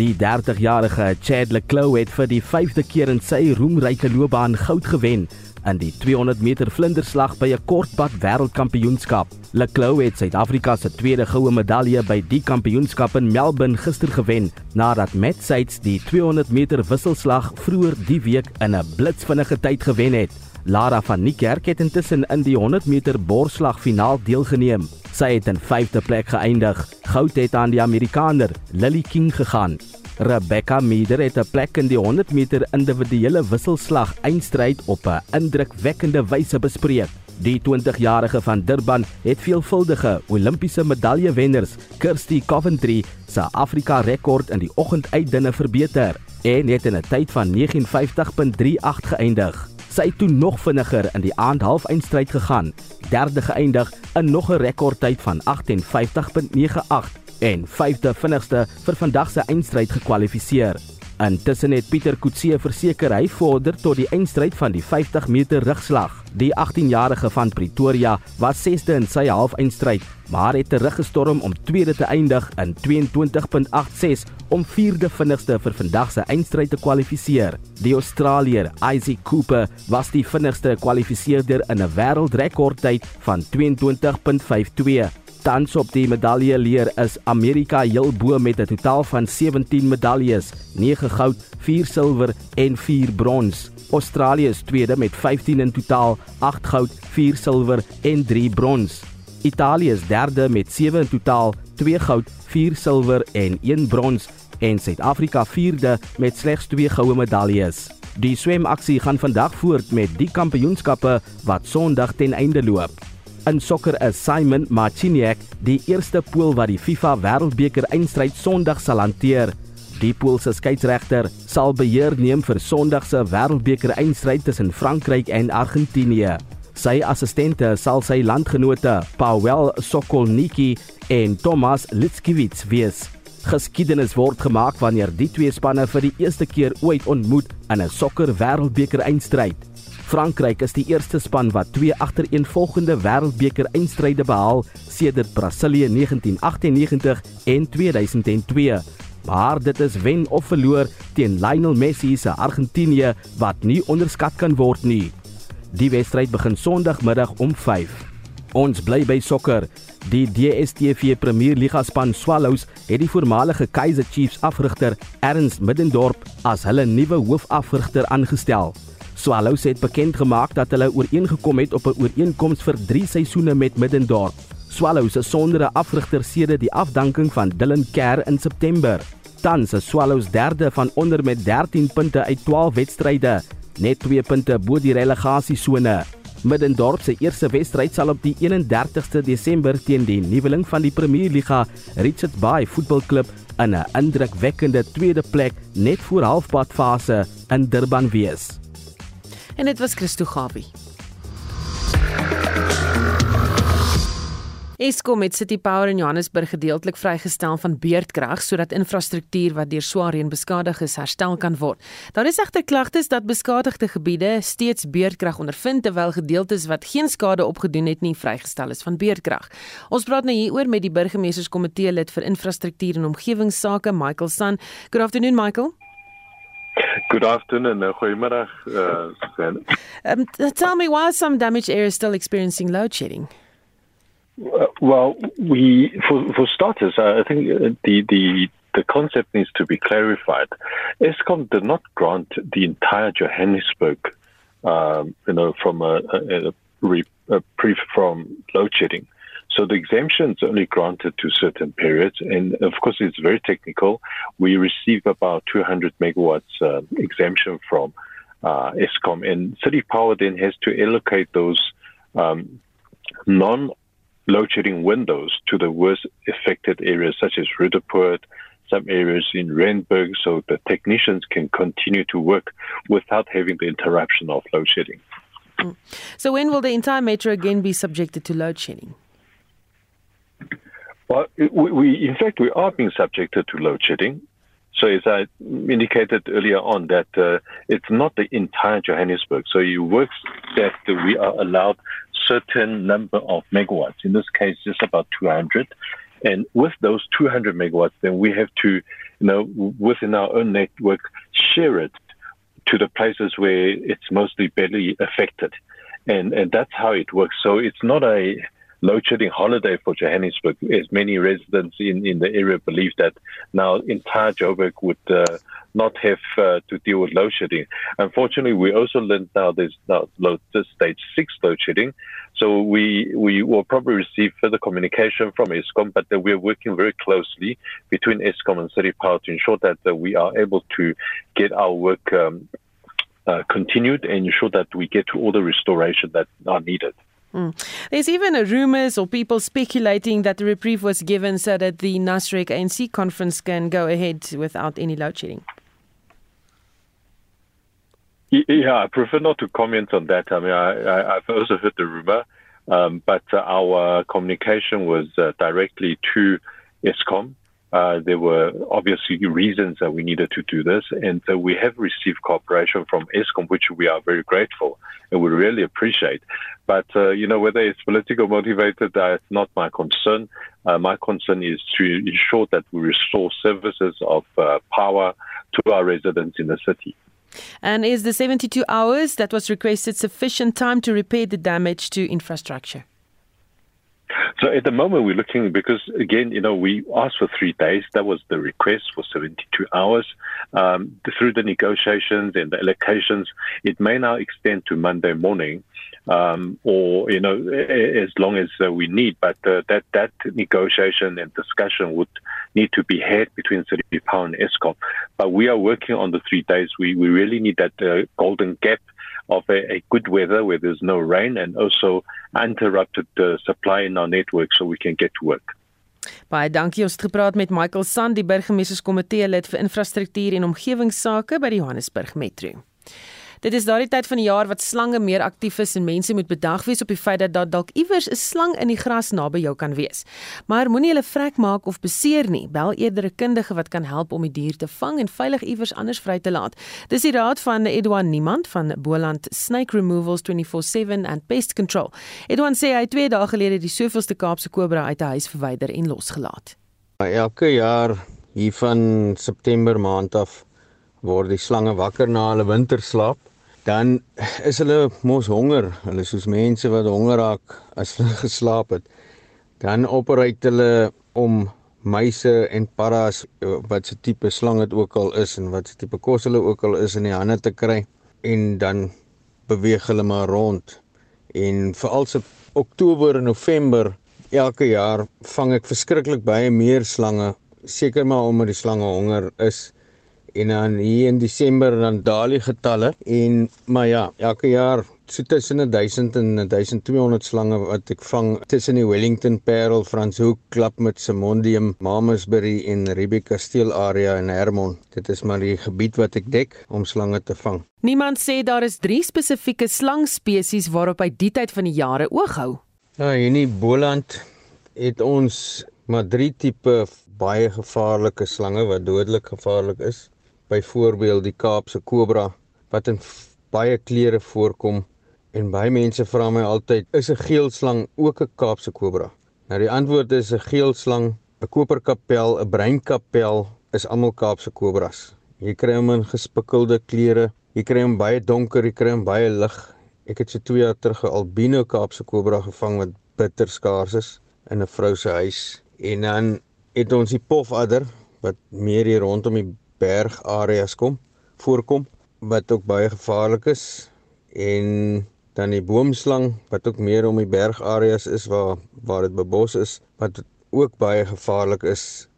Die 30-jarige Chad le Clos het vir die 5de keer in sy roemryke loopbaan goud gewen in die 200 meter vlinderslag by 'n kortpad wêreldkampioenskap. Le Clos het Suid-Afrika se tweede goue medalje by die kampioenskap in Melbourne gister gewen nadat Matt Sydes die 200 meter wisselslag vroeër die week in 'n blitsvinnige tyd gewen het. Lara van Niekerk het intussen in die 100 meter borsslag finaal deelgeneem. Sy het in 5de plek geëindig. Goud het aan die Amerikaner Lily King gegaan. Rebecca Meader het 'n plek in die 100 meter individuele wisselslag eindstryd op 'n indrukwekkende wyse bespreek. Die 20-jarige van Durban het veelvuldige Olimpiese medaljewenners Kirsty Coventry se Afrika rekord in die oggenduitdinne verbeter en het in 'n tyd van 59.38 geëindig sy het toe nog vinniger in die aand halfeindstryd gegaan, derde geëindig in nog 'n rekordtyd van 58.98 en vyfde vinnigste vir vandag se eindstryd gekwalifiseer. Intussen het Pieter Kutse verseker hy vorder tot die eindstryd van die 50 meter rugslag. Die 18-jarige van Pretoria was 6de in sy halfeindstryd, maar het teruggestorm om tweede te eindig in 22.86 om vierde vinnigste vir vandag se eindstryd te kwalifiseer. Die Australier Isaac Cooper was die vinnigste kwalifiseerder in 'n wêreldrekordtyd van 22.52. Tans op die medalje leer is Amerika heel bo met 'n totaal van 17 medaljes, 9 goud, 4 silwer en 4 brons. Australië is tweede met 15 in totaal, 8 goud, 4 silwer en 3 brons. Italië is derde met 7 in totaal, 2 goud, 4 silwer en 1 brons en Suid-Afrika vierde met slegs 2 goue medaljes. Die swemaksie gaan vandag voort met die kampioenskappe wat Sondag ten einde loop. In sokker is Simon Marciniak die eerste pool wat die FIFA Wêreldbeker eindstryd Sondag sal hanteer. Die poolse skeieregter sal beheer neem vir Sondag se Wêreldbeker eindstryd tussen Frankryk en Argentinië. Sy assistente sal sy landgenote Paweł Sokolniki en Tomasz Litskiewicz wees. Geskiedenis word gemaak wanneer die twee spanne vir die eerste keer ooit ontmoet in 'n sokker Wêreldbeker eindstryd. Frankryk is die eerste span wat twee agtereenvolgende wêreldbeker eindstryde behaal sedert Brasilië 1998 en 2002. Maar dit is wen of verloor teen Lionel Messi se Argentinië wat nie onderskat kan word nie. Die wedstryd begin Sondagmiddag om 5. Ons bly by sokker. Die DStv Premier Liga span Swallows het die voormalige Kaizer Chiefs afrigter Ernst Middendorp as hulle nuwe hoofafrigter aangestel. Swallows het bekend gemaak dat hulle ooreengekom het op 'n ooreenkoms vir 3 seisoene met Middendorp. Swallows is sonder 'n afrigter sedert die afdanking van Dylan Kerr in September. Tans is Swallows derde van onder met 13 punte uit 12 wedstryde, net 2 punte bo die relegasiesone. Middendorp se eerste wedstryd sal op die 31ste Desember teen die nuweling van die Premier Liga, Richards Bay Voetbalklub in 'n indrukwekkende tweede plek net voor halfpadfase in Durban wees en dit was Christo Gawie. Eskom het City Power in Johannesburg gedeeltelik vrygestel van beurtkrag sodat infrastruktuur wat deur swaar reën beskadig is herstel kan word. Daar is egter klagtes dat beskadigde gebiede steeds beurtkrag ondervind terwyl gedeeltes wat geen skade opgedoen het nie vrygestel is van beurtkrag. Ons praat nou hieroor met die burgemeesterskomitee lid vir infrastruktuur en omgewingsake, Michael San. Good afternoon, Michael. Good afternoon, uh, goeiemiddag. Uh, um, tell me why some damaged areas still experiencing load shedding. Uh, well, we for for starters, uh, I think uh, the the the concept needs to be clarified. ESCOM did not grant the entire Johannesburg, um, you know, from a, a, a, re, a brief from load shedding. So the exemption is only granted to certain periods, and of course it's very technical. We receive about 200 megawatts uh, exemption from uh, ESCOM, and City Power then has to allocate those um, non load shedding windows to the worst affected areas, such as Rudderpoort, some areas in Randburg, so the technicians can continue to work without having the interruption of load shedding. Mm. So, when will the entire metro again be subjected to load shedding? Well, we, we, in fact, we are being subjected to load shedding. So, as I indicated earlier on, that uh, it's not the entire Johannesburg. So, it works that we are allowed certain number of megawatts. In this case, just about 200. And with those 200 megawatts, then we have to, you know, within our own network, share it to the places where it's mostly badly affected. And, and that's how it works. So it's not a load shedding holiday for Johannesburg, as many residents in, in the area believe that now entire Joburg would uh, not have uh, to deal with load shedding. Unfortunately, we also learned now there's now load, stage six load shedding. So we, we will probably receive further communication from ESCOM, but uh, we're working very closely between ESCOM and City Power to ensure that uh, we are able to get our work um, uh, continued and ensure that we get to all the restoration that are needed. Mm. There's even rumours or people speculating that the reprieve was given so that the Nasrec ANC conference can go ahead without any load shedding. Yeah, I prefer not to comment on that. I mean, I, have also heard the rumor, um, but our communication was uh, directly to ESCOM. Uh, there were obviously reasons that we needed to do this, and uh, we have received cooperation from ESCOM, which we are very grateful and we really appreciate. But uh, you know, whether it's political motivated, that's not my concern. Uh, my concern is to ensure that we restore services of uh, power to our residents in the city. And is the 72 hours that was requested sufficient time to repair the damage to infrastructure? So at the moment, we're looking because again, you know, we asked for three days. That was the request for 72 hours. Um, through the negotiations and the allocations, it may now extend to Monday morning, um, or you know, as long as uh, we need. But uh, that that negotiation and discussion would need to be had between City Power and ESCOM. But we are working on the three days. We we really need that uh, golden gap of a, a, good weather where there's no rain and also uninterrupted uh, supply in our network so we can get to work. Baie dankie ons het gepraat met Michael Sand die burgemeesterskomitee lid vir infrastruktuur en omgewingsake by die Johannesburg Metro. Dit is daardie tyd van die jaar wat slange meer aktief is en mense moet bedag wees op die feit dat daar dalk iewers 'n slang in die gras naby jou kan wees. Maar moenie hulle vrek maak of beseer nie. Bel eerder 'n kundige wat kan help om die dier te vang en veilig iewers anders vry te laat. Dis die raad van Edouard Niemand van Boland Snake Removals 24/7 and Pest Control. Edouard sê hy 2 dae gelede die soveelste Kaapse kobra uit 'n huis verwyder en losgelaat. Elke jaar hier van September maand af word die slange wakker na hulle winterslaap dan is hulle mos honger. Hulle soos mense wat honger raak as hulle geslaap het. Dan opereer hulle om muise en paras wat se tipe slang dit ook al is en wat se tipe kos hulle ook al is in die hande te kry en dan beweeg hulle maar rond. En veral se Oktober en November elke jaar vang ek verskriklik baie meer slange, seker maar omdat die slange honger is en dan hier in Desember dan daal die getalle en maar ja, elke jaar so tussen 1000 en 1200 slange wat ek vang tussen die Wellington Parel, Franshoek, Klapmuts, Simondium, Mamasbury en Rebecca Steel area in Hermon. Dit is maar die gebied wat ek dek om slange te vang. Niemand sê daar is drie spesifieke slangspesies waarop hy die tyd van die jare oog hou. Ja, hier in Boland het ons maar drie tipe baie gevaarlike slange wat dodelik gevaarlik is byvoorbeeld die Kaapse kobra wat in baie kleure voorkom. En baie mense vra my altyd is 'n geelslang ook 'n Kaapse kobra? Nou die antwoord is 'n geelslang 'n koperkapel 'n breinkapel is almal Kaapse kobras jy kry hom in gespikkelde kleure jy kry hom baie donker jy kry hom baie lig. Ek het so 2 jaar terug 'n albino Kaapse kobra gevang wat bitter skaars is in 'n vrou se huis. En dan het ons die pofadder wat meer hier rondom die bergareas kom voorkom wat ook baie gevaarlik is en dan die boomslang wat ook meer om die bergareas is waar waar dit bebos is wat ook baie gevaarlik is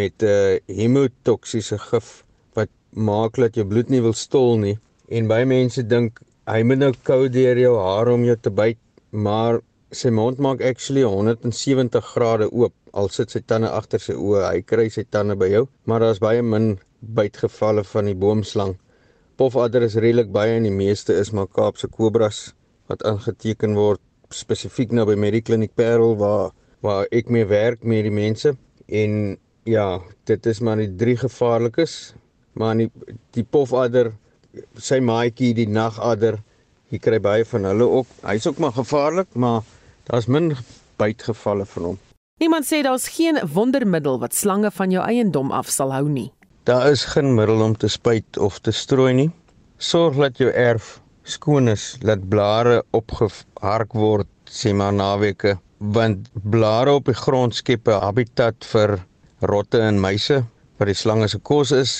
met 'n uh, hemotoksiese gif wat maak dat jou bloed nie wil stol nie En baie mense dink hy moet nou kou deur jou hare om jou te byt, maar sy mond maak actually 170 grade oop al sit sy tande agter sy oë. Hy kry sy tande by jou, maar daar's baie min bytgevalle van die boomslang. Pofadder is redelik baie en die meeste is maar Kaapse kobras wat aangeteken word spesifiek nou by Medikliniek Parel waar waar ek mee werk met die mense en ja, dit is maar die drie gevaarlikes, maar die die pofadder, sy maatjie, die nagadder, jy kry baie van hulle ook. Hy's ook maar gevaarlik, maar daar's min bytgevalle van hom. Niemand sê daar's geen wondermiddel wat slange van jou eiendom af sal hou nie. Daar is geen middel om te spuit of te strooi nie. Sorg dat jou erf skoon is, laat blare opgehark word, sê maar naweke, want blare op die grond skep 'n habitat vir rotte en muise wat die slange se kos is.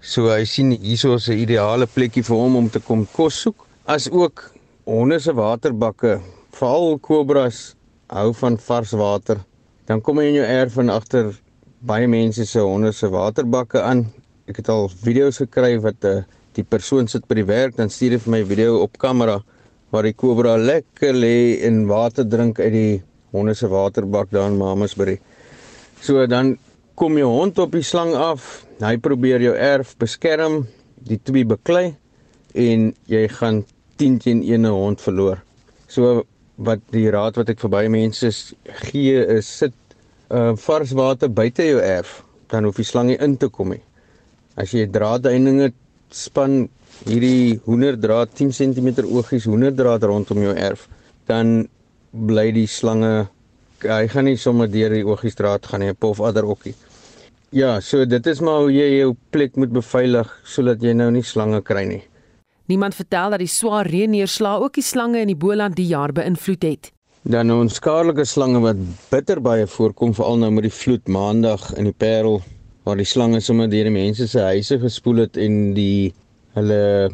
So hy sien hierso 'n ideale plekkie vir hom om te kom kos soek, as ook honde se waterbakke, veral kobras hou van vars water. Dan kom jy in jou erf en agter baie mense se honde se waterbakke aan. Ek het al video's gekry wat 'n uh, eh, die persoon sit by die werk dan stuur hy vir my video op kamera waar die kobra lekker lê en water drink uit die honde se waterbak daar in Mamasbury. So dan kom jou hond op die slang af. Hy probeer jou erf beskerm, die twee beklei en jy gaan 10 teen 1 hond verloor. So wat die raad wat ek vir baie mense gee is sit uh vars water buite jou erf, dan hoef die slang nie in te kom nie. As jy draadheininge span hierdie hoenderdraad 10 cm oogies hoenderdraad rondom jou erf, dan bly die slange hy gaan nie sommer deur die oogiesdraad gaan nie, 'n pofadder okkie. Ja, so dit is maar hoe jy jou plek moet beveilig sodat jy nou nie slange kry nie. Niemand vertel dat die swaar reën neerslaa ook die slange in die Boland die jaar beïnvloed het. Dan ons skadelike slange wat bitter baie voorkom veral nou met die vloed maandag in die Parel waar die slange sommer deur die mense se huise gespoel het en die hulle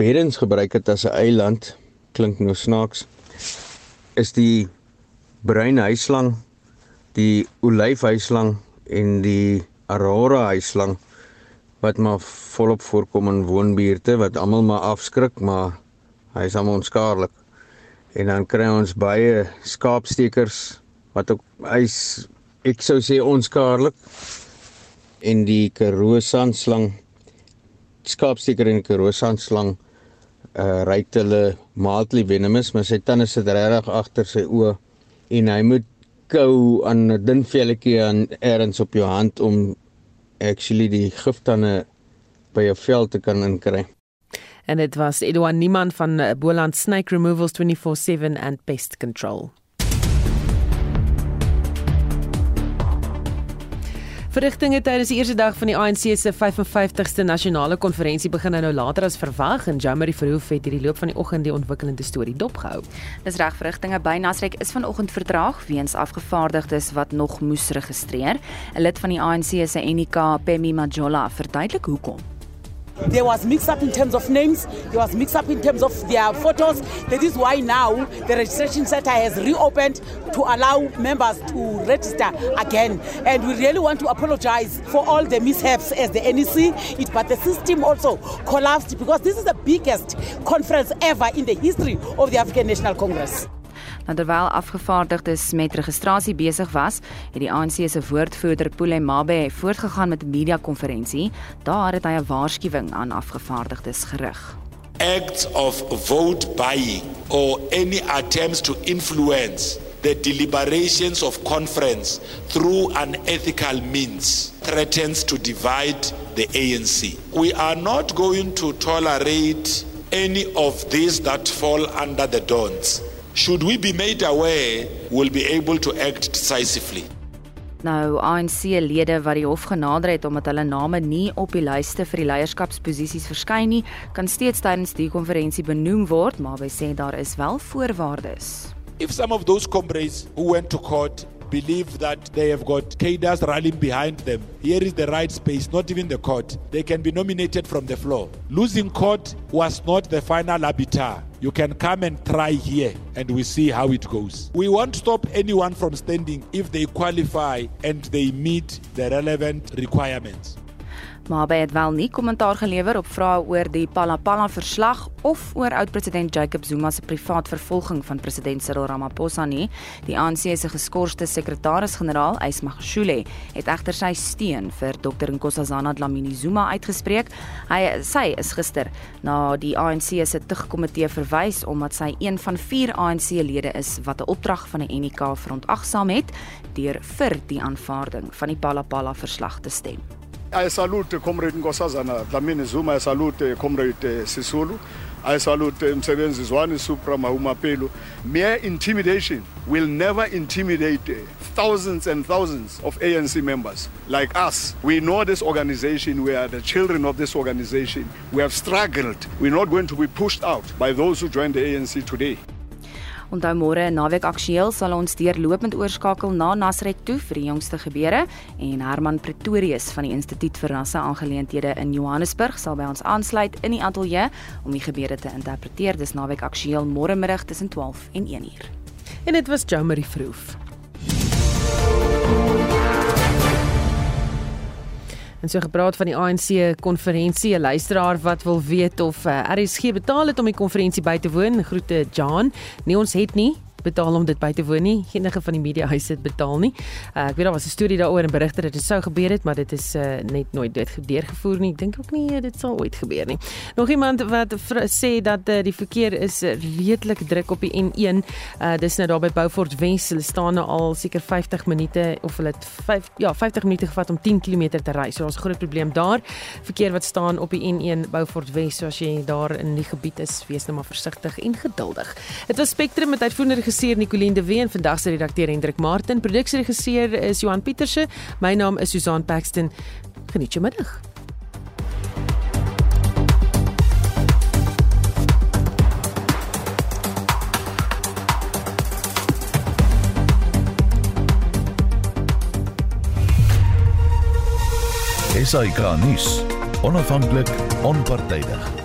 beddens gebruik het as 'n eiland klink nou snaaks is die bruin huislang die olyfhuislang en die aurora huislang wat maar volop voorkom in woonbuurte wat almal maar afskrik maar hy is almal onskaarlik en dan kry ons baie skaapstekers wat ook hy's ek sou sê onskaarlik. En die Karoo sandslang skaapsteker en Karoo sandslang uh ryk hulle mildly venomous maar sy tande sit regtig agter sy oë. En hy moet kou aan 'n dun velletjie aan erns op jou hand om actually die giftande by jou vel te kan inkry en dit was Edouard Niemand van eh, Boland Snake Removals 24/7 and Pest Control. Verrigtinge tydens die eerste dag van die ANC se 55ste nasionale konferensie begin nou later as verwag en Jamari Verhoef het hierdie loop van die oggend die ontwikkelende storie dopgehou. Dis reg verrigtinge by Nasrek is vanoggend vertraag weens afgevaardigdes wat nog moes registreer. 'n Lid van die ANC se Enika Pemi Majola verduidelik hoekom. There was mix up in terms of names, there was mix up in terms of their photos. That is why now the registration center has reopened to allow members to register again. And we really want to apologize for all the mishaps as the NEC, it, but the system also collapsed because this is the biggest conference ever in the history of the African National Congress. Nou terwyl afgevaardigdes met registrasie besig was, het die ANC se woordvoerder Pule Mabe voortgegaan met 'n media-konferensie. Daar het hy 'n waarskuwing aan afgevaardigdes gerig. Acts of vote buying or any attempts to influence the deliberations of conference through unethical means threatens to divide the ANC. We are not going to tolerate any of these that fall under the don'ts. Should we be made aware, we'll be able to act decisively. Nou ANC-lede wat die hof genader het omdat hulle name nie op die lyste vir die leierskapsposisies verskyn nie, kan steeds tydens die konferensie benoem word, maar hy sê daar is wel voorwaardes. If some of those comrades who went to court believe that they have got cadres rallying behind them. Here is the right space, not even the court. They can be nominated from the floor. Losing court was not the final arbiter. You can come and try here and we see how it goes. We won't stop anyone from standing if they qualify and they meet the relevant requirements. Mabe het wel nie kommentaar gelewer op vrae oor die Palapala verslag of oor oud-president Jacob Zuma se privaat vervolging van president Cyril Ramaphosa nie. Die ANC se geskorste sekretaris-generaal, Ysmagashule, het egter sy steun vir Dr Nkosazana Dlamini Zuma uitgespreek. Hy sy is gister na die ANC se tugkomitee verwys omdat sy een van 4 ANC-lede is wat 'n opdrag van die NK verontagsaam het deur vir die aanvaarding van die Palapala verslag te stem. I salute comrade Nkosazana Dlamini Zuma, I salute comrade eh, Sisulu. I salute Msebenzi Zwane Supra Mahumapelo. Mere intimidation will never intimidate eh, thousands and thousands of ANC members like us. We know this organization, we are the children of this organization. We have struggled. We're not going to be pushed out by those who joined the ANC today. Onthou môre naweek aksueel sal ons deurlopend oorskakel na Nasrek toe vir die jongste gebeure en Herman Pretorius van die Instituut vir Rasse Aangeleenthede in Johannesburg sal by ons aansluit in die ateljee om die gebeure te interpreteer. Dis naweek aksueel môre middag tussen 12 en 1 uur. En dit was Jo Marie Vroof. En so gepraat van die ANC konferensie, 'n luisteraar wat wil weet of uh, eh, RSG betaal het om die konferensie by te woon. Groete Jan. Nee, ons het nie betaal om dit by te woon nie. Enige van die media huise het betaal nie. Uh, ek weet daar was 'n storie daaroor en berigte dat dit sou gebeur het, maar dit is uh, net nooit deurgevoer nie. Ek dink ook nie dit sal ooit gebeur nie. Nog iemand wat sê dat uh, die verkeer is redelik druk op die N1. Uh, dis nou daar by Beaufort Wes. Hulle staan nou al seker 50 minute of hulle het 5 ja, 50 minute gevat om 10 km te ry. So ons groot probleem daar. Verkeer wat staan op die N1 Beaufort Wes, so as jy daar in die gebied is, wees nou maar versigtig en geduldig. Dit was Spectrum met uitvoerende regisseur Nicoline de Ween, vandag se redakteur Hendrik Martin, produksieregisseur is Johan Pieterse. My naam is Susan Paxton. Geniet jou middag. SAK nuus. Onafhanklik, onpartydig.